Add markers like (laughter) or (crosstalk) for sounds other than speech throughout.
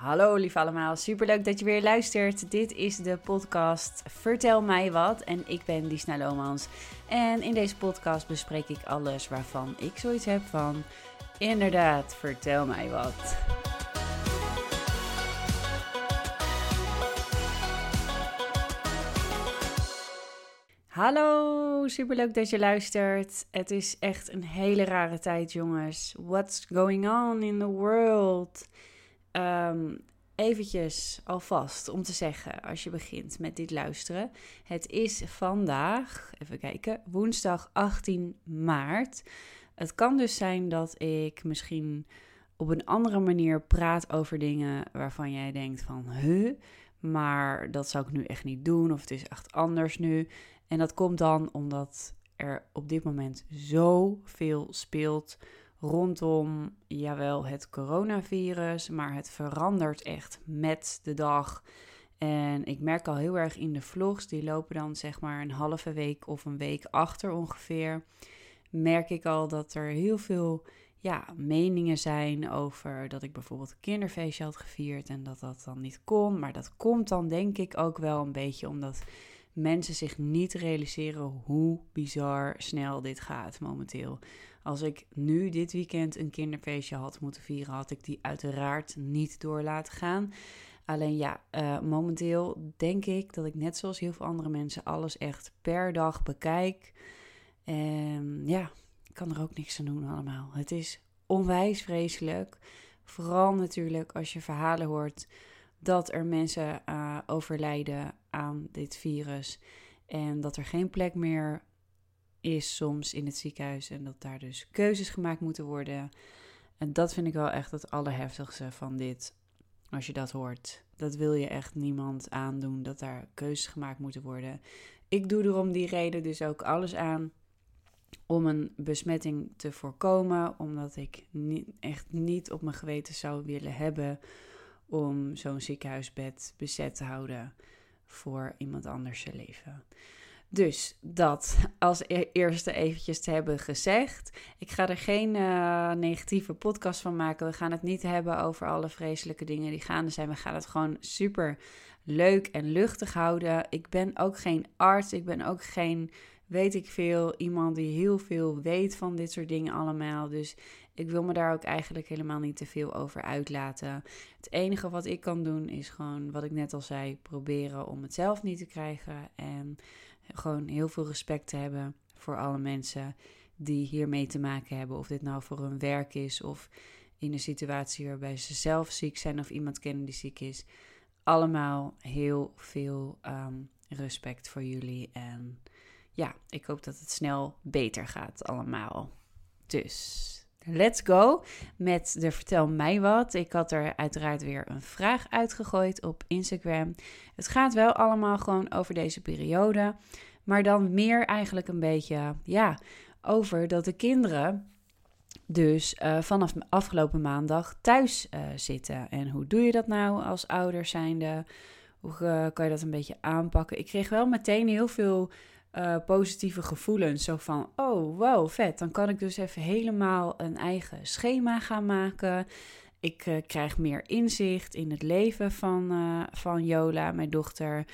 Hallo lief allemaal, superleuk dat je weer luistert. Dit is de podcast Vertel mij wat en ik ben Disna Lomans. En in deze podcast bespreek ik alles waarvan ik zoiets heb van... Inderdaad, vertel mij wat. Hallo, superleuk dat je luistert. Het is echt een hele rare tijd, jongens. What's going on in the world? Um, eventjes alvast om te zeggen, als je begint met dit luisteren. Het is vandaag, even kijken, woensdag 18 maart. Het kan dus zijn dat ik misschien op een andere manier praat over dingen waarvan jij denkt van, huh, maar dat zou ik nu echt niet doen of het is echt anders nu. En dat komt dan omdat er op dit moment zoveel speelt rondom, jawel, het coronavirus, maar het verandert echt met de dag. En ik merk al heel erg in de vlogs, die lopen dan zeg maar een halve week of een week achter ongeveer. Merk ik al dat er heel veel ja, meningen zijn over dat ik bijvoorbeeld een kinderfeestje had gevierd en dat dat dan niet kon. Maar dat komt dan denk ik ook wel een beetje omdat mensen zich niet realiseren hoe bizar snel dit gaat momenteel. Als ik nu dit weekend een kinderfeestje had moeten vieren, had ik die uiteraard niet door laten gaan. Alleen ja, uh, momenteel denk ik dat ik net zoals heel veel andere mensen alles echt per dag bekijk. En ja, ik kan er ook niks aan doen allemaal. Het is onwijs vreselijk. Vooral natuurlijk als je verhalen hoort dat er mensen uh, overlijden aan dit virus. En dat er geen plek meer is soms in het ziekenhuis. En dat daar dus keuzes gemaakt moeten worden. En dat vind ik wel echt het allerheftigste van dit. Als je dat hoort. Dat wil je echt niemand aandoen. Dat daar keuzes gemaakt moeten worden. Ik doe er om die reden dus ook alles aan. Om een besmetting te voorkomen. Omdat ik echt niet op mijn geweten zou willen hebben. Om zo'n ziekenhuisbed bezet te houden voor iemand anders zijn leven. Dus dat als e-, eerste eventjes te hebben gezegd. Ik ga er geen uh, negatieve podcast van maken. We gaan het niet hebben over alle vreselijke dingen die gaande zijn. We gaan het gewoon super leuk en luchtig houden. Ik ben ook geen arts. Ik ben ook geen, weet ik veel, iemand die heel veel weet van dit soort dingen allemaal. Dus ik wil me daar ook eigenlijk helemaal niet te veel over uitlaten. Het enige wat ik kan doen is gewoon, wat ik net al zei, proberen om het zelf niet te krijgen. En gewoon heel veel respect te hebben voor alle mensen die hiermee te maken hebben. Of dit nou voor hun werk is of in een situatie waarbij ze zelf ziek zijn of iemand kennen die ziek is. Allemaal heel veel ehm, respect voor jullie. En ja, ik hoop dat het snel beter gaat allemaal. Dus let's go met de Vertel mij wat. Ik had er uiteraard weer een vraag uitgegooid op Instagram. Het gaat wel allemaal gewoon over deze periode. Maar dan meer eigenlijk een beetje, ja, over dat de kinderen dus uh, vanaf afgelopen maandag thuis uh, zitten. En hoe doe je dat nou als ouders zijnde? Hoe uh, kan je dat een beetje aanpakken? Ik kreeg wel meteen heel veel positieve gevoelens. Zo van, oh wow, vet. Dan kan ik dus even helemaal een eigen schema gaan maken. Ik krijg meer inzicht in het leven van, van Jola, mijn dochter.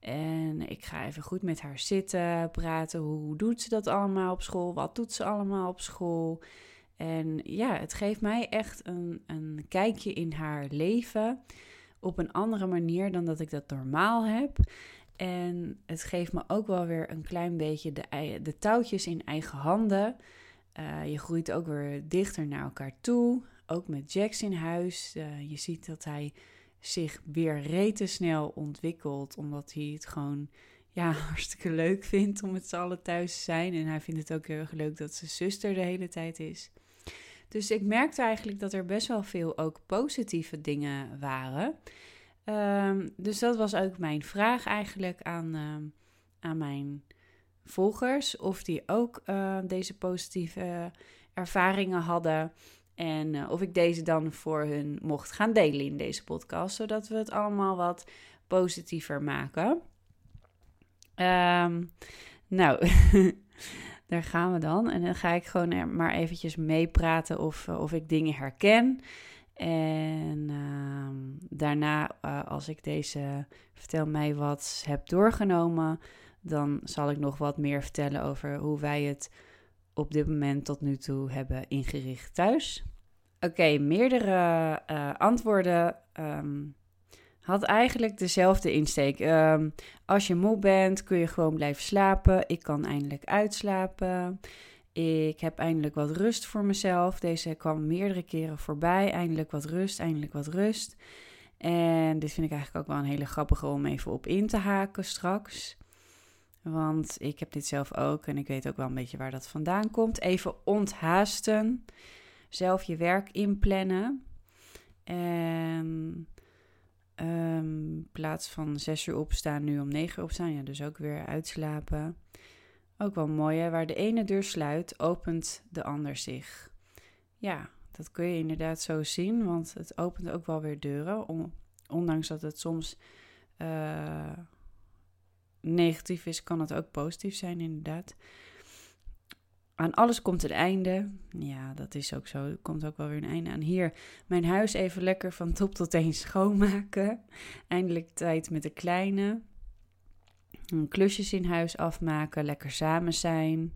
En ik ga even goed met haar zitten, praten. Hoe doet ze dat allemaal op school? Wat doet ze allemaal op school? En ja, het geeft mij echt een, een kijkje in haar leven op een andere manier dan dat ik dat normaal heb. En het geeft me ook wel weer een klein beetje de, de touwtjes in eigen handen. Uh, je groeit ook weer dichter naar elkaar toe. Ook met Jax in huis. Uh, je ziet dat hij zich weer rete snel ontwikkelt. Omdat hij het gewoon ja, (laughs) hartstikke leuk vindt om met z'n allen thuis te zijn. En hij vindt het ook heel erg leuk dat zijn zuster de hele tijd is. Dus ik merkte eigenlijk dat er best wel veel ook positieve dingen waren. Um, dus dat was ook mijn vraag eigenlijk aan, uh, aan mijn volgers. Of die ook uh, deze positieve ervaringen hadden. En uh, of ik deze dan voor hun mocht gaan delen in deze podcast, zodat we het allemaal wat positiever maken. Um, nou, (laughs) daar gaan we dan. En dan ga ik gewoon maar eventjes meepraten of, uh, of ik dingen herken. En ehm, daarna, uh, als ik deze vertel mij wat heb doorgenomen, dan zal ik nog wat meer vertellen over hoe wij het op dit moment tot nu toe hebben ingericht thuis. Oké, meerdere uh, antwoorden um, had eigenlijk dezelfde insteek. Um, als je moe bent, kun je gewoon blijven slapen. Ik kan eindelijk uitslapen. Ik heb eindelijk wat rust voor mezelf. Deze kwam meerdere keren voorbij. Eindelijk wat rust, eindelijk wat rust. En dit vind ik eigenlijk ook wel een hele grappige om even op in te haken straks. Want ik heb dit zelf ook en ik weet ook wel een beetje waar dat vandaan komt. Even onthaasten. Zelf je werk inplannen. En um, in plaats van zes uur opstaan, nu om negen uur opstaan. Ja, dus ook weer uitslapen. Ook wel mooi, hè? Waar de ene deur sluit, opent de ander zich. Ja, dat kun je inderdaad zo zien, want het opent ook wel weer deuren. ondanks dat het soms uh, negatief is, kan het ook positief zijn, inderdaad. Aan alles komt een einde. Ja, dat is ook zo. Er komt ook wel weer een einde aan. Hier, mijn huis even lekker van top tot teen schoonmaken. Eindelijk tijd met de kleine. Klusjes in huis afmaken. Lekker samen zijn.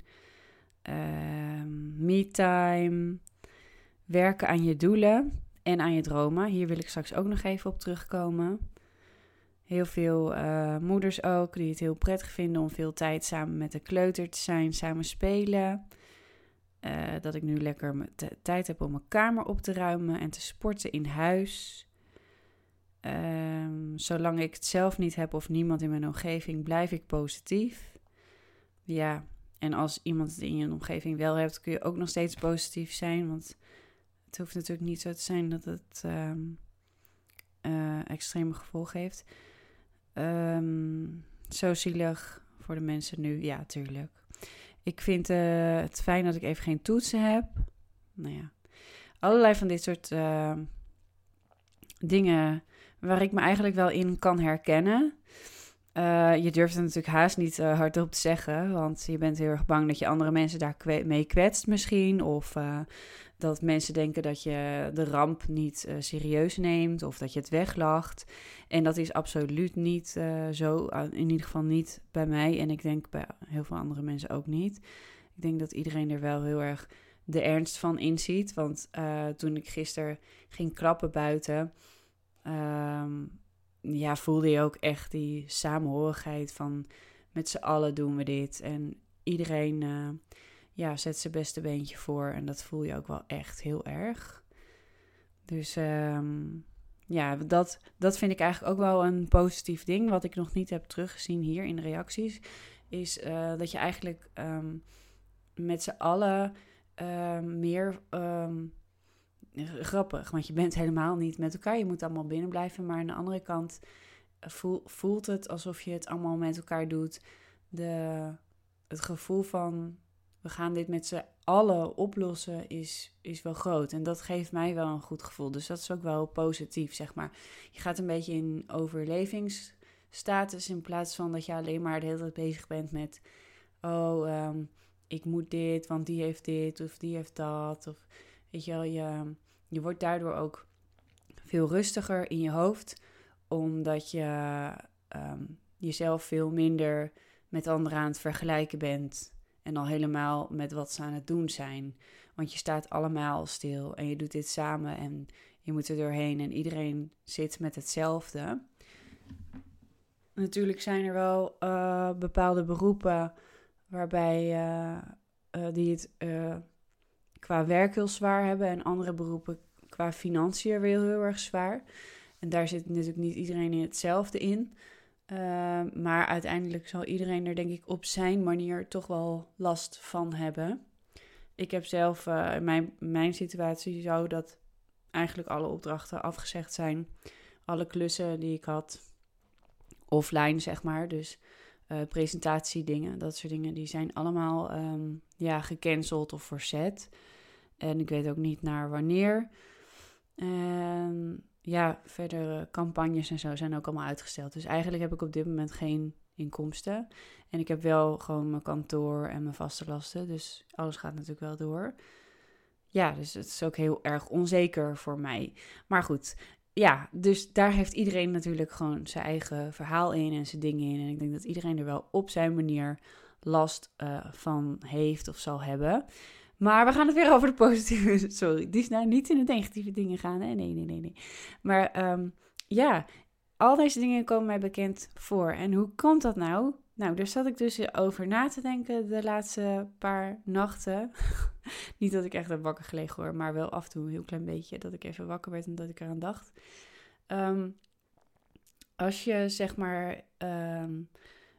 Uh, me-time. Werken aan je doelen en aan je dromen. Hier wil ik straks ook nog even op terugkomen. Heel veel uh, moeders ook die het heel prettig vinden om veel tijd samen met de kleuter te zijn, samen spelen. Uh, dat ik nu lekker tijd heb om mijn kamer op te ruimen en te sporten in huis. Um, zolang ik het zelf niet heb of niemand in mijn omgeving, blijf ik positief. Ja, en als iemand het in je omgeving wel hebt, kun je ook nog steeds positief zijn. Want het hoeft natuurlijk niet zo te zijn dat het um, uh, extreme gevolgen heeft. Um, zo zielig voor de mensen nu, ja, tuurlijk. Ik vind uh, het fijn dat ik even geen toetsen heb. Nou ja, allerlei van dit soort dingen waar ik me eigenlijk wel in kan herkennen. Uh, je durft het natuurlijk haast niet uh, hardop te zeggen, want je bent heel erg bang dat je andere mensen daar mee kwetst misschien. Of uh, dat mensen denken dat je de ramp niet serieus neemt of dat je het weglacht. En dat is absoluut niet zo, in ieder geval niet bij mij en ik denk bij heel veel andere mensen ook niet. Ik denk dat iedereen er wel heel erg de ernst van inziet, want toen ik gisteren ging klappen buiten... Um, ja, voelde je ook echt die samenhorigheid van met z'n allen doen we dit. En iedereen uh, ja, zet zijn beste beentje voor. En dat voel je ook wel echt heel erg. Dus um, ja, dat, dat vind ik eigenlijk ook wel een positief ding. Wat ik nog niet heb teruggezien hier in de reacties. Is uh, dat je eigenlijk um, met z'n allen meer grappig, want je bent helemaal niet met elkaar. Je moet allemaal binnen blijven. Maar aan de andere kant eh, voel, voelt het alsof je het allemaal met elkaar doet. De, het gevoel van we gaan dit met z'n allen oplossen is, is wel groot. En dat geeft mij wel een goed gevoel. Dus dat is ook wel positief, zeg maar. Je gaat een beetje in overlevingsstatus in plaats van dat je alleen maar de hele tijd bezig bent met... Oh, um, ik moet dit, want die heeft dit of die heeft dat. Of weet je wel, je, je wordt daardoor ook veel rustiger in je hoofd, omdat je um, jezelf veel minder met anderen aan het vergelijken bent. En al helemaal met wat ze aan het doen zijn. Want je staat allemaal stil en je doet dit samen en je moet er doorheen en iedereen zit met hetzelfde. Natuurlijk zijn er wel uh, bepaalde beroepen waarbij uh, die het qua werk heel zwaar hebben en andere beroepen qua financiën weer heel, erg zwaar. En daar zit natuurlijk niet iedereen in hetzelfde in. Uh, maar uiteindelijk zal iedereen er denk ik op zijn manier toch wel last van hebben. Ik heb zelf uh, in mijn, mijn situatie zo dat eigenlijk alle opdrachten afgezegd zijn. Alle klussen die ik had offline, zeg maar. Dus uh, presentatiedingen, dat soort dingen, die zijn allemaal um, ja, gecanceld of verzet. En ik weet ook niet naar wanneer. En ja, verder campagnes en zo zijn ook allemaal uitgesteld. Dus eigenlijk heb ik op dit moment geen inkomsten. En ik heb wel gewoon mijn kantoor en mijn vaste lasten. Dus alles gaat natuurlijk wel door. ja, dus het is ook heel erg onzeker voor mij. Maar goed, ja, dus daar heeft iedereen natuurlijk gewoon zijn eigen verhaal in en zijn dingen in. En ik denk dat iedereen er wel op zijn manier last uh, van heeft of zal hebben. Maar we gaan het weer over de positieve. (laughs) Sorry, die is nou niet in de negatieve dingen gaan. Hè? Nee, nee, nee, nee. Maar um, ja, al deze dingen komen mij bekend voor. En hoe komt dat nou? Nou, daar zat ik dus over na te denken de laatste paar nachten. (laughs) Niet dat ik echt heb wakker gelegen hoor, maar wel af en toe een heel klein beetje. Dat ik even wakker werd en dat ik eraan dacht. Um, als je zeg maar um,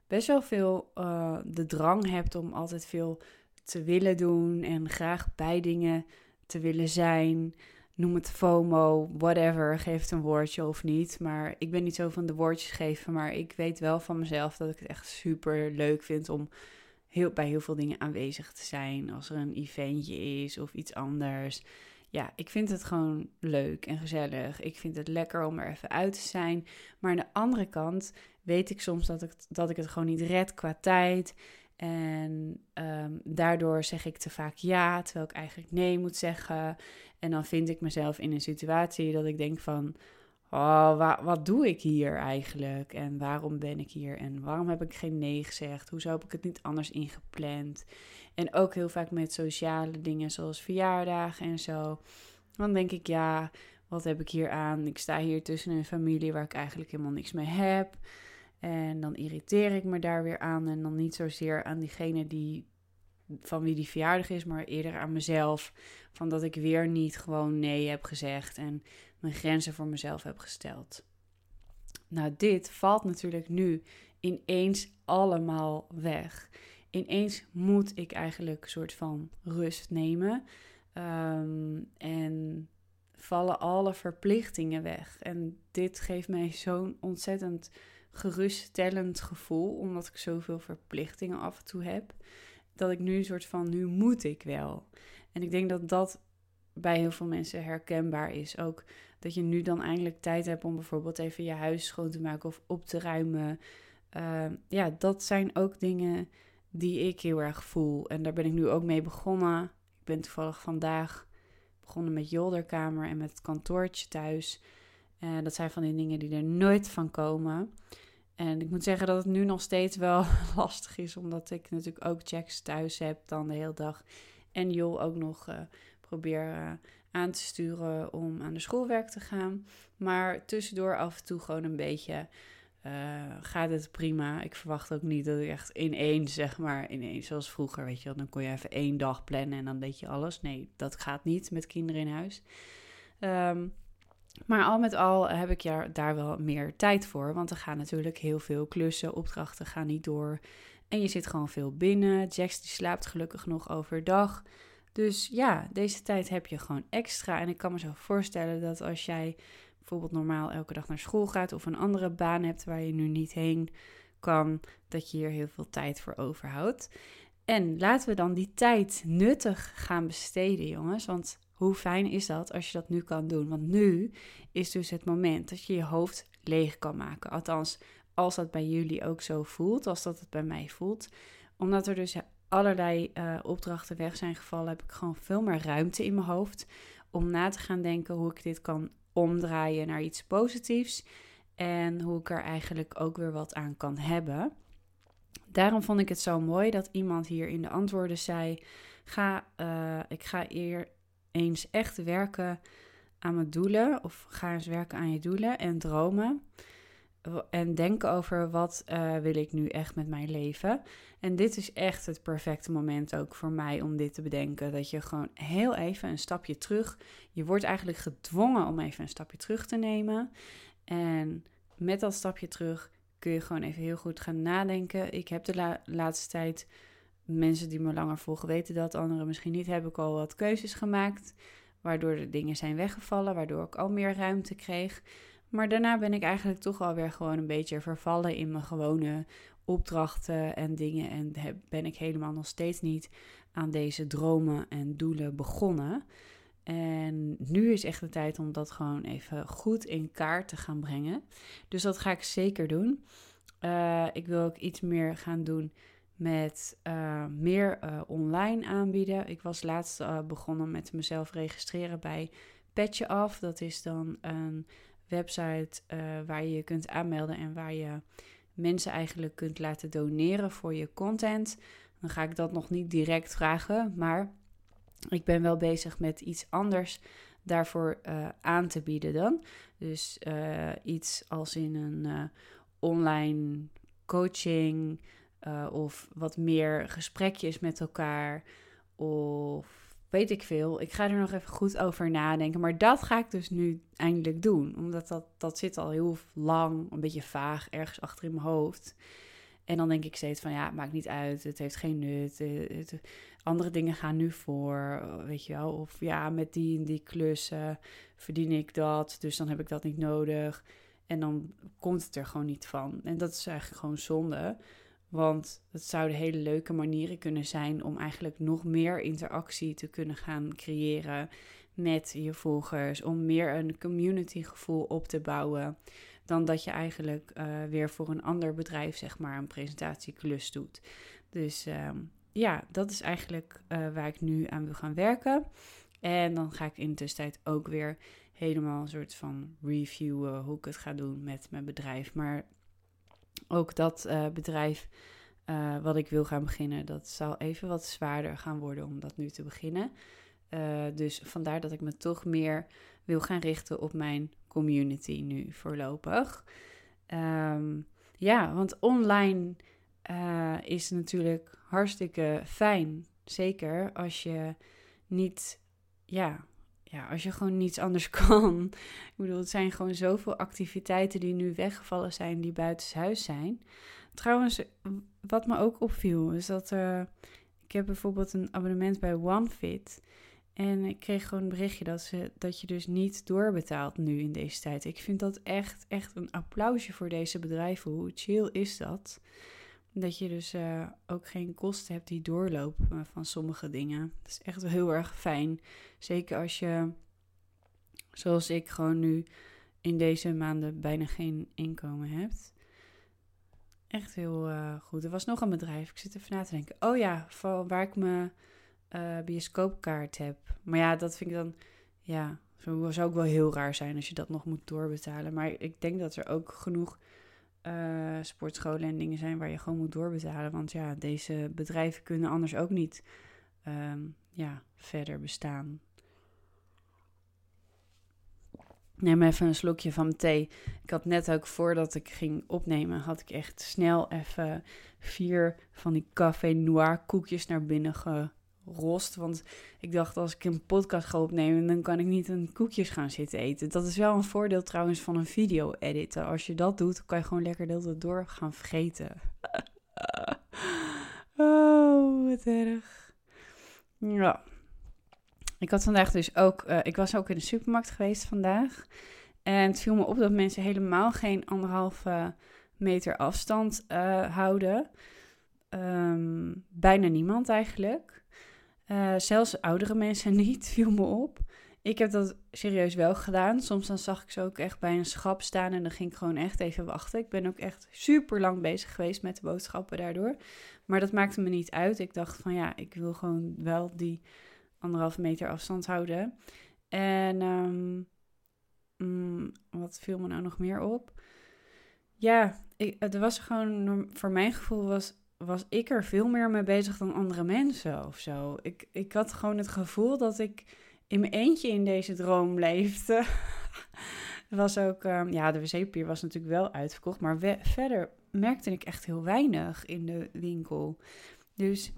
best wel veel uh, de drang hebt om altijd veel te willen doen en graag bij dingen te willen zijn. Noem het FOMO, whatever, geef het een woordje of niet. Maar ik ben niet zo van de woordjes geven, maar ik weet wel van mezelf dat ik het echt super leuk vind om heel, bij heel veel dingen aanwezig te zijn. Als er een eventje is of iets anders. Ja, ik vind het gewoon leuk en gezellig. Ik vind het lekker om er even uit te zijn. Maar aan de andere kant weet ik soms dat ik, dat ik het gewoon niet red qua tijd. En ehm, daardoor zeg ik te vaak ja, terwijl ik eigenlijk nee moet zeggen. En dan vind ik mezelf in een situatie dat ik denk van... Oh, wat doe ik hier eigenlijk? En waarom ben ik hier? En waarom heb ik geen nee gezegd? Hoezo heb ik het niet anders ingepland? En ook heel vaak met sociale dingen zoals verjaardagen en zo. Dan denk ik, ja, wat heb ik hier aan? Ik sta hier tussen een familie waar ik eigenlijk helemaal niks mee heb. En dan irriteer ik me daar weer aan. En dan niet zozeer aan diegene die, van wie die verjaardag is, maar eerder aan mezelf. Van dat ik weer niet gewoon nee heb gezegd en mijn grenzen voor mezelf heb gesteld. Nou, dit valt natuurlijk nu ineens allemaal weg. Ineens moet ik eigenlijk een soort van rust nemen. Um, en vallen alle verplichtingen weg. En dit geeft mij zo'n ontzettend geruststellend gevoel, omdat ik zoveel verplichtingen af en toe heb, dat ik nu een soort van, nu moet ik wel. En ik denk dat dat bij heel veel mensen herkenbaar is. Ook dat je nu dan eindelijk tijd hebt om bijvoorbeeld even je huis schoon te maken of op te ruimen. Ehm, ja, dat zijn ook dingen die ik heel erg voel. En daar ben ik nu ook mee begonnen. Ik ben toevallig vandaag begonnen met Jolderkamer en met het kantoortje thuis. Uh, dat zijn van die dingen die er nooit van komen. En ik moet zeggen dat het nu nog steeds wel (laughs) lastig is, omdat ik natuurlijk ook checks thuis heb dan de hele dag. En Jol ook nog uh, probeer uh, aan te sturen om aan de schoolwerk te gaan. Maar tussendoor af en toe gewoon een beetje gaat het prima. Ik verwacht ook niet dat ik echt ineens, zeg maar, ineens zoals vroeger, weet je wel, dan kon je even één dag plannen en dan deed je alles. Nee, dat gaat niet met kinderen in huis. Um, maar al met al heb ik daar wel meer tijd voor. Want er gaan natuurlijk heel veel klussen, opdrachten gaan niet door. En je zit gewoon veel binnen. Jax die slaapt gelukkig nog overdag. Dus ja, deze tijd heb je gewoon extra. En ik kan me zo voorstellen dat als jij bijvoorbeeld normaal elke dag naar school gaat of een andere baan hebt waar je nu niet heen kan, dat je hier heel veel tijd voor overhoudt. En laten we dan die tijd nuttig gaan besteden, jongens. Want hoe fijn is dat als je dat nu kan doen? Want nu is dus het moment dat je je hoofd leeg kan maken. Althans, als dat bij jullie ook zo voelt, als dat het bij mij voelt. Omdat er dus allerlei uh, opdrachten weg zijn gevallen, heb ik gewoon veel meer ruimte in mijn hoofd om na te gaan denken hoe ik dit kan omdraaien naar iets positiefs. En hoe ik er eigenlijk ook weer wat aan kan hebben. Daarom vond ik het zo mooi dat iemand hier in de antwoorden zei: ga, uh, ik ga eer, eens echt werken aan mijn doelen. Of ga eens werken aan je doelen en dromen. En denken over wat uh, wil ik nu echt met mijn leven. En dit is echt het perfecte moment ook voor mij om dit te bedenken. Dat je gewoon heel even een stapje terug. Je wordt eigenlijk gedwongen om even een stapje terug te nemen. En met dat stapje terug kun je gewoon even heel goed gaan nadenken. Ik heb de laatste tijd mensen die me langer volgen weten dat, anderen misschien niet, heb ik al wat keuzes gemaakt. Waardoor de dingen zijn weggevallen, waardoor ik al meer ruimte kreeg. Maar daarna ben ik eigenlijk toch alweer gewoon een beetje vervallen in mijn gewone opdrachten en dingen. En ben ik helemaal nog steeds niet aan deze dromen en doelen begonnen. En nu is echt de tijd om dat gewoon even goed in kaart te gaan brengen. Dus dat ga ik zeker doen. Uh, ik wil ook iets meer gaan doen met uh, meer uh, online aanbieden. Ik was laatst uh, begonnen met mezelf registreren bij Petje Af. Dat is dan een website waar je je kunt aanmelden en waar je mensen eigenlijk kunt laten doneren voor je content. Dan ga ik dat nog niet direct vragen, maar ik ben wel bezig met iets anders daarvoor aan te bieden dan. Dus iets als in een online coaching uh, of wat meer gesprekjes met elkaar. Of weet ik veel. Ik ga er nog even goed over nadenken. Maar dat ga ik dus nu eindelijk doen. Omdat dat, dat zit al heel lang, een beetje vaag, ergens achter in mijn hoofd. En dan denk ik steeds van ja, maakt niet uit. Het heeft geen nut. Eh, het, andere dingen gaan nu voor, weet je wel. Of ja, met die en die klussen verdien ik dat. Dus dan heb ik dat niet nodig. En dan komt het er gewoon niet van. En dat is eigenlijk gewoon zonde. Want het zouden hele leuke manieren kunnen zijn om eigenlijk nog meer interactie te kunnen gaan creëren met je volgers. Om meer een community gevoel op te bouwen. Dan dat je eigenlijk uh, weer voor een ander bedrijf, zeg maar, een presentatieklus doet. Dus uh, ja, dat is eigenlijk uh, waar ik nu aan wil gaan werken. En dan ga ik in de tussentijd ook weer helemaal een soort van reviewen hoe ik het ga doen met mijn bedrijf. Maar ook dat uh, bedrijf uh, wat ik wil gaan beginnen, dat zal even wat zwaarder gaan worden om dat nu te beginnen. Uh, dus vandaar dat ik me toch meer wil gaan richten op mijn community nu voorlopig. Um, ja, want online is natuurlijk hartstikke fijn. Zeker als je niet, ja, ja, als je gewoon niets anders (laughs) kan. Ik bedoel, het zijn gewoon zoveel activiteiten die nu weggevallen zijn, die buitenshuis zijn. Trouwens, wat me ook opviel, is dat uh, ik heb bijvoorbeeld een abonnement bij OneFit. En ik kreeg gewoon een berichtje dat, ze, dat je dus niet doorbetaalt nu in deze tijd. Ik vind dat echt, echt een applausje voor deze bedrijven. Hoe chill is dat? Dat je dus uh, ook geen kosten hebt die doorlopen van sommige dingen. Dat is echt heel erg fijn. Zeker als je, zoals ik, gewoon nu in deze maanden bijna geen inkomen hebt. Echt heel uh, goed. Er was nog een bedrijf. Ik zit even na te denken. Oh ja, van waar ik mijn bioscoopkaart heb. Maar ja, dat vind ik dan. Ja, zo zou ook wel heel raar zijn als je dat nog moet doorbetalen. Maar ik denk dat er ook genoeg uh, sportscholen en dingen zijn waar je gewoon moet doorbetalen. Want ja, deze bedrijven kunnen anders ook niet um, ja, verder bestaan. Neem even een slokje van mijn thee. Ik had net ook voordat ik ging opnemen, had ik echt snel even vier van die café noir koekjes naar binnen Want ik dacht, als ik een podcast ga opnemen, dan kan ik niet een koekjes gaan zitten eten. Dat is wel een voordeel trouwens van een video editen. Als je dat doet, kan je gewoon lekker de door gaan vergeten. (laughs) oh, wat erg. Ja, ik had vandaag dus ook, uh, ik was ook in de supermarkt geweest vandaag. En het viel me op dat mensen helemaal geen anderhalve meter afstand uh, houden. Um, bijna niemand eigenlijk. Uh, zelfs oudere mensen (laughs) niet, viel me op. Ik heb dat serieus wel gedaan. Soms dan zag ik ze ook echt bij een schap staan en dan ging ik gewoon echt even wachten. Ik ben ook echt super lang bezig geweest met de boodschappen daardoor. Maar dat maakte me niet uit. Ik dacht van ja, ik wil gewoon wel die anderhalve meter afstand houden. En um, mm, wat viel me nou nog meer op? Ja, ik, er was gewoon, voor mijn gevoel was, was ik er veel meer mee bezig dan andere mensen of zo. Ik, ik had gewoon het gevoel dat ik in mijn eentje in deze droom leefde. (laughs) was ook, um, ja, de wc-papier was natuurlijk wel uitverkocht, maar verder merkte ik echt heel weinig in de winkel. Dus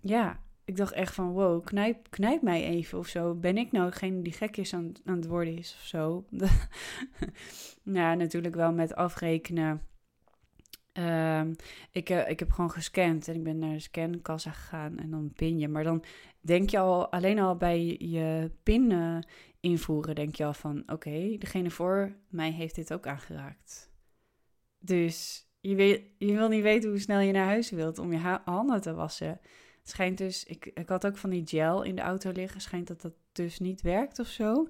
ja, ik dacht echt van, wow, knijp, knijp mij even of zo. Ben ik nou degene die gek is aan, aan het worden is of zo? (laughs) ja, natuurlijk wel met afrekenen. Um, ik, uh, ik heb gewoon gescand en ik ben naar de scankassa gegaan en dan pin je. Maar dan denk je al, alleen al bij je pin invoeren, denk je al van, oké, degene voor mij heeft dit ook aangeraakt. Dus je, je wil niet weten hoe snel je naar huis wilt om je handen te wassen. Het schijnt dus, ik, ik had ook van die gel in de auto liggen. Schijnt dat dat dus niet werkt of zo.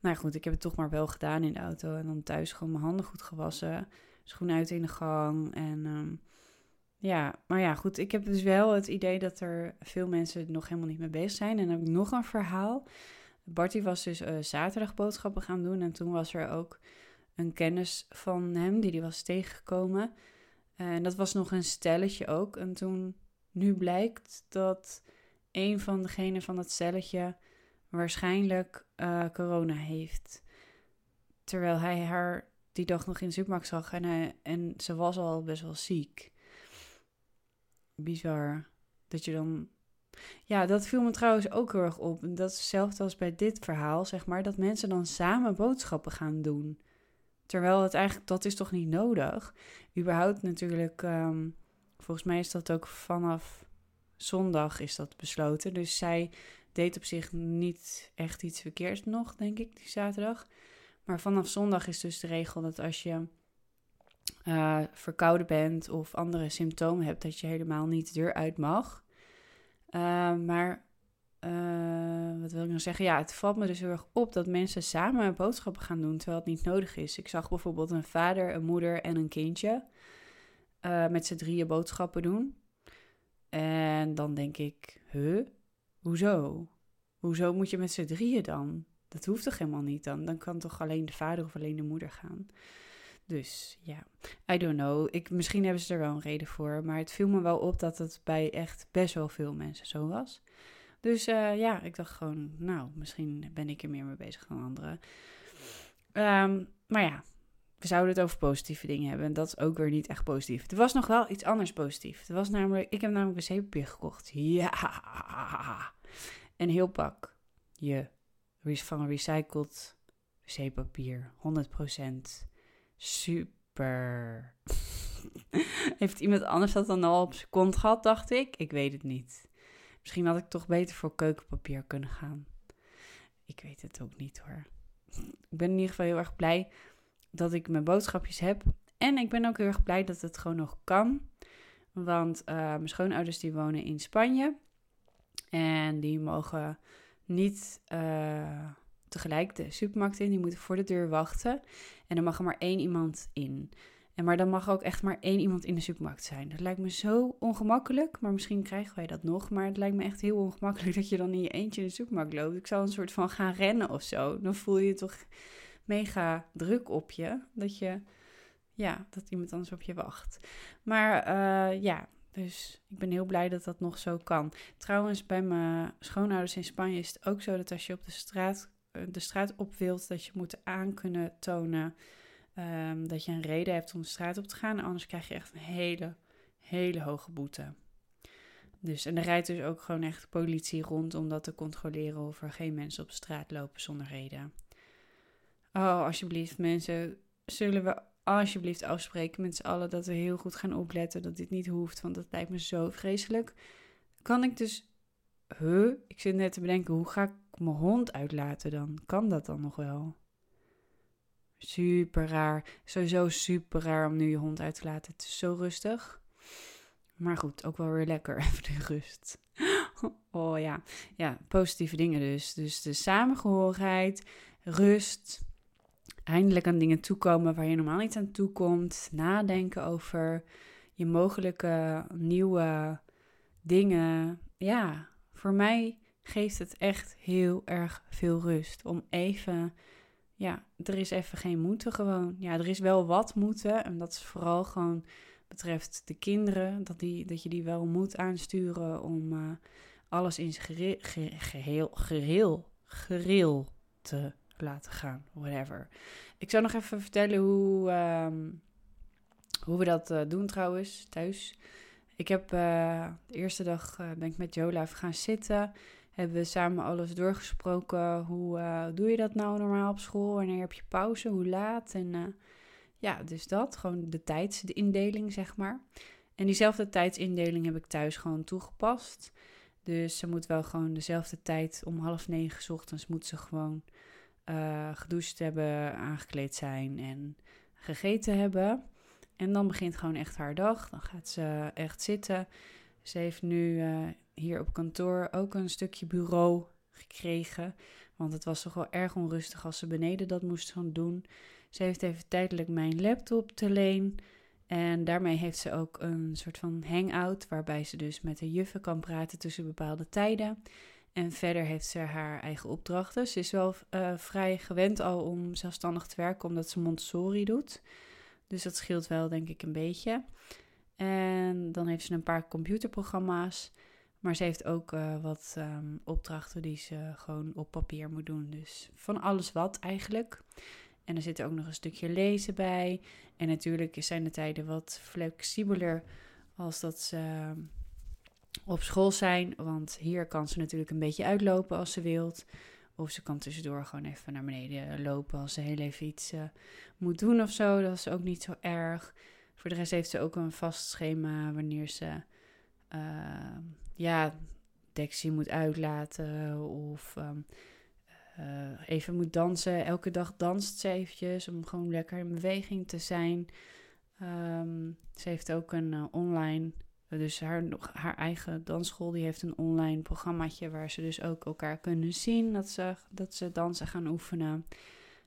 Nou goed, ik heb het toch maar wel gedaan in de auto. En dan thuis gewoon mijn handen goed gewassen. Schoen uit in de gang. En um, ja, maar ja, goed. Ik heb dus wel het idee dat er veel mensen nog helemaal niet mee bezig zijn. En dan heb ik nog een verhaal. Barty was dus uh, zaterdag boodschappen gaan doen. En toen was er ook een kennis van hem die die was tegengekomen. En dat was nog een stelletje ook. En toen, nu blijkt dat een van degenen van dat stelletje waarschijnlijk uh, corona heeft. Terwijl hij haar die dag nog in de supermarkt zag en, en ze was al best wel ziek. Bizar. Dat je dan. Ja, dat viel me trouwens ook heel erg op. Dat is hetzelfde als bij dit verhaal, zeg maar. Dat mensen dan samen boodschappen gaan doen. Terwijl het eigenlijk, dat is toch niet nodig? Überhaupt natuurlijk, ehm, volgens mij is dat ook vanaf zondag is dat besloten. Dus zij deed op zich niet echt iets verkeerds nog, denk ik, die zaterdag. Maar vanaf zondag is dus de regel dat als je uh, verkouden bent of andere symptomen hebt, dat je helemaal niet de deur uit mag. Uh, maar uh, wat wil ik nou zeggen? Ja, het valt me dus heel erg op dat mensen samen boodschappen gaan doen terwijl het niet nodig is. Ik zag bijvoorbeeld een vader, een moeder en een kindje met z'n drieën boodschappen doen. En dan denk ik, huh? Hoezo? Hoezo moet je met z'n drieën dan? Dat hoeft toch helemaal niet dan? Dan kan toch alleen de vader of alleen de moeder gaan? Dus ja, I don't know. Ik, misschien hebben ze er wel een reden voor. Maar het viel me wel op dat het bij echt best wel veel mensen zo was. Dus uh, ja, ik dacht gewoon, nou, misschien ben ik er meer mee bezig dan anderen. Um, maar ja, we zouden het over positieve dingen hebben. En dat is ook weer niet echt positief. Er was nog wel iets anders positief. Er was namelijk, ik heb namelijk wc-papier gekocht. Ja, een heel pak. Je van recycled wc-papier. 100%. Super. (laughs) Heeft iemand anders dat dan al op zijn kont gehad, dacht ik? Ik weet het niet. Misschien had ik toch beter voor keukenpapier kunnen gaan. Ik weet het ook niet hoor. Ik ben in ieder geval heel erg blij dat ik mijn boodschapjes heb. En ik ben ook heel erg blij dat het gewoon nog kan. Want uh, mijn schoonouders die wonen in Spanje. En die mogen niet uh, tegelijk de supermarkt in. Die moeten voor de deur wachten. En dan mag er maar één iemand in. En maar dan mag ook echt maar één iemand in de supermarkt zijn. Dat lijkt me zo ongemakkelijk. Maar misschien krijgen wij dat nog. Maar het lijkt me echt heel ongemakkelijk dat je dan in je eentje in de supermarkt loopt. Ik zou een soort van gaan rennen of zo. Dan voel je toch mega druk op je. Dat je, ja, dat iemand anders op je wacht. Maar uh, ja, dus ik ben heel blij dat dat nog zo kan. Trouwens, bij mijn schoonouders in Spanje is het ook zo dat als je op de straat, eh, de straat op wilt, dat je moet aan kunnen tonen um, dat je een reden hebt om de straat op te gaan. Anders krijg je echt een hele, hele hoge boete. Dus, en er rijdt dus ook gewoon echt politie rond om dat te controleren of er geen mensen op straat lopen zonder reden. Oh, alsjeblieft, mensen, zullen we alsjeblieft afspreken met z'n allen dat we heel goed gaan opletten dat dit niet hoeft, want dat lijkt me zo vreselijk. Kan ik dus, huh? Ik zit net te bedenken, hoe ga ik mijn hond uitlaten dan? Kan dat dan nog wel? Super raar. Sowieso super raar om nu je hond uit te laten. Het is zo rustig. Maar goed, ook wel weer lekker. (laughs) Even de rust. (laughs) Oh ja. Ja, positieve dingen dus. Dus de samengehorigheid, rust, eindelijk aan dingen toekomen waar je normaal niet aan toekomt. Nadenken over je mogelijke nieuwe dingen. Ja, voor mij geeft het echt heel erg veel rust om even. Ja, er is even geen moeten gewoon. Ja, er is wel wat moeten. En dat is vooral gewoon betreft de kinderen. Dat, die, dat je die wel moet aansturen om uh, alles in zijn geheel, geheel, geheel te laten gaan, whatever. Ik zou nog even vertellen hoe, ehm, hoe we dat uh, doen trouwens, thuis. Ik heb uh, de eerste dag uh, ben ik met Jola even gaan zitten. Hebben we samen alles doorgesproken. Hoe doe je dat nou normaal op school? Wanneer heb je pauze? Hoe laat? En ja, dus dat. Gewoon de tijdsindeling, zeg maar. En diezelfde tijdsindeling heb ik thuis gewoon toegepast. Dus ze moet wel gewoon dezelfde tijd om half negen ochtends moet ze gewoon uh, gedoucht hebben, aangekleed zijn en gegeten hebben. En dan begint gewoon echt haar dag. Dan gaat ze echt zitten. Ze heeft nu uh, hier op kantoor ook een stukje bureau gekregen. Want het was toch wel erg onrustig als ze beneden dat moest gaan doen. Ze heeft even tijdelijk mijn laptop te leen. En daarmee heeft ze ook een soort van hangout, waarbij ze dus met de juffen kan praten tussen bepaalde tijden. En verder heeft ze haar eigen opdrachten. Ze is wel uh, vrij gewend al om zelfstandig te werken, omdat ze Montessori doet. Dus dat scheelt wel, denk ik, een beetje. En dan heeft ze een paar computerprogramma's. Maar ze heeft ook uh, wat um, opdrachten die ze gewoon op papier moet doen. Dus van alles wat eigenlijk. En er zit ook nog een stukje lezen bij. En natuurlijk zijn de tijden wat flexibeler als dat ze ehm, op school zijn. Want hier kan ze natuurlijk een beetje uitlopen als ze wilt. Of ze kan tussendoor gewoon even naar beneden lopen als ze heel even iets uh, moet doen of zo. Dat is ook niet zo erg. Voor de rest heeft ze ook een vast schema wanneer ze uh, ja, Dexie moet uitlaten of um, uh, even moet dansen. Elke dag danst ze eventjes om gewoon lekker in beweging te zijn. Um, ze heeft ook een online, dus haar, haar eigen dansschool, die heeft een online programmaatje waar ze dus ook elkaar kunnen zien dat ze, dat ze dansen gaan oefenen.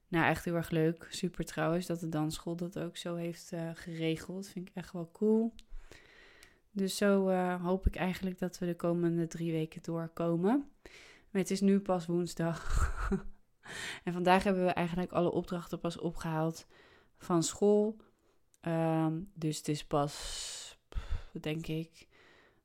Nou, echt heel erg leuk. Super trouwens dat de dansschool dat ook zo heeft uh, geregeld. Vind ik echt wel cool. Dus zo uh, hoop ik eigenlijk dat we de komende drie weken doorkomen. Maar het is nu pas woensdag. (laughs) en vandaag hebben we eigenlijk alle opdrachten pas opgehaald van school. Um, dus het is pas, denk ik,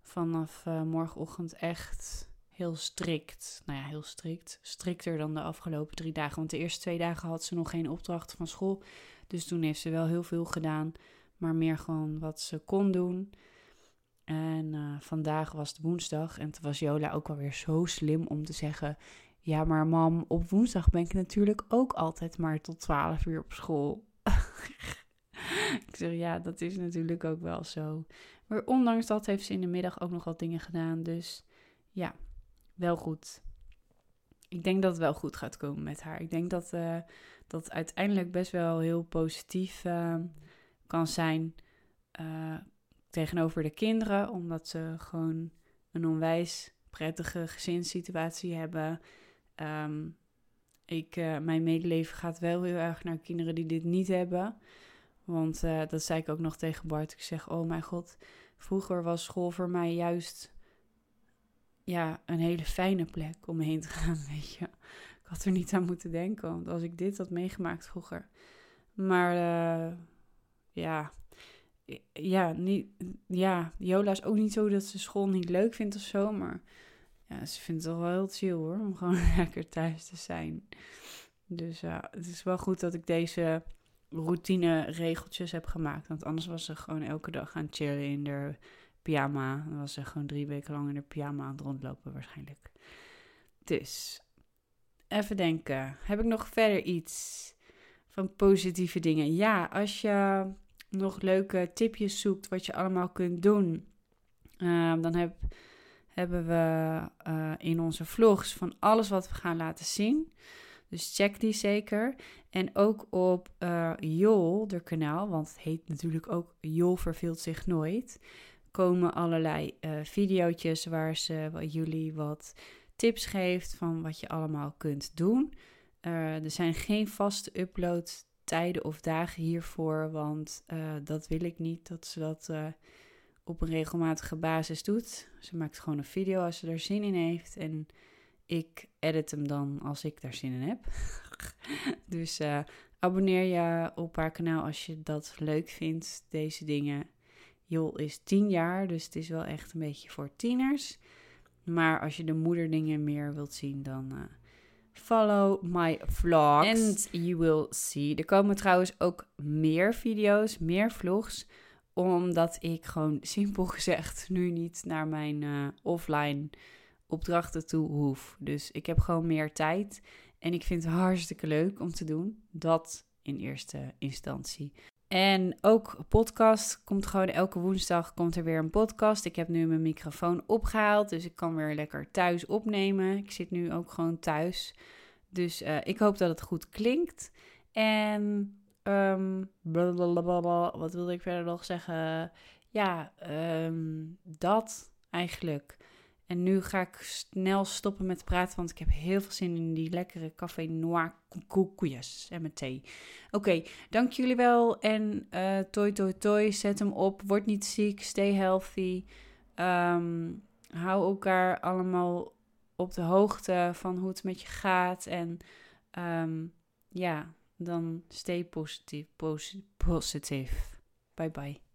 vanaf uh, morgenochtend echt heel strikt. Nou ja, heel strikt. Strikter dan de afgelopen drie dagen. Want de eerste twee dagen had ze nog geen opdrachten van school. Dus toen heeft ze wel heel veel gedaan. Maar meer gewoon wat ze kon doen. En uh, vandaag was het woensdag en toen was Jola ook alweer zo slim om te zeggen... Ja, maar mam, op woensdag ben ik natuurlijk ook altijd maar tot 12 uur op school. (laughs) ik zeg, ja, dat is natuurlijk ook wel zo. Maar ondanks dat heeft ze in de middag ook nog wat dingen gedaan. Dus ja, wel goed. Ik denk dat het wel goed gaat komen met haar. Ik denk dat uh, dat uiteindelijk best wel heel positief uh, kan zijn tegenover de kinderen, omdat ze gewoon een onwijs prettige gezinssituatie hebben. Um, ik, mijn medeleven gaat wel heel erg naar kinderen die dit niet hebben. Want uh, dat zei ik ook nog tegen Bart. Ik zeg, oh mijn god, vroeger was school voor mij juist ja, een hele fijne plek om heen te (laughs) gaan, weet je. Ik had er niet aan moeten denken, want als ik dit had meegemaakt vroeger. Maar uh, ja, ja, niet, ja, Jola is ook niet zo dat ze school niet leuk vindt of zo, maar ja, ze vindt het wel heel chill hoor, om (laughs) gewoon lekker thuis te zijn. Dus ja, het is wel goed dat ik deze routine regeltjes heb gemaakt, want anders was ze gewoon elke dag gaan chillen in de pyjama. Dan was ze gewoon drie weken lang in de pyjama aan het rondlopen waarschijnlijk. Dus, even denken, heb ik nog verder iets van positieve dingen? Ja, als je nog leuke tipjes zoekt wat je allemaal kunt doen, uh, dan heb, hebben we uh, in onze vlogs van alles wat we gaan laten zien. Dus check die zeker. En ook op uh, Jol, de kanaal, want het heet natuurlijk ook Jol verveelt zich nooit, komen allerlei uh, video's waar ze jullie wat tips geeft van wat je allemaal kunt doen. Uh, er zijn geen vaste upload tijden of dagen hiervoor, want dat wil ik niet dat ze dat op een regelmatige basis doet. Ze maakt gewoon een video als ze er zin in heeft en ik edit hem dan als ik daar zin in heb. (laughs) dus uh, abonneer je op haar kanaal als je dat leuk vindt, deze dingen. Jol is 10 jaar, dus het is wel echt een beetje voor tieners. Maar als je de moederdingen meer wilt zien, dan follow my vlogs. And you will see. Er komen trouwens ook meer video's, meer vlogs. Omdat ik gewoon simpel gezegd nu niet naar mijn uh, offline opdrachten toe hoef. Dus ik heb gewoon meer tijd. En ik vind het hartstikke leuk om te doen. Dat in eerste instantie. En ook podcast komt gewoon elke woensdag komt er weer een podcast. Ik heb nu mijn microfoon opgehaald, dus ik kan weer lekker thuis opnemen. Ik zit nu ook gewoon thuis. Dus uh, ik hoop dat het goed klinkt. En um, wat wilde ik verder nog zeggen? Ja, um, dat eigenlijk. En nu ga ik snel stoppen met praten, want ik heb heel veel zin in die lekkere café noir koekjes en met thee. Oké, dank jullie wel en uh, toi toi toi, zet hem op, word niet ziek, stay healthy. Um, hou elkaar allemaal op de hoogte van hoe het met je gaat en um, ja, dan stay positief, positief. Bye bye.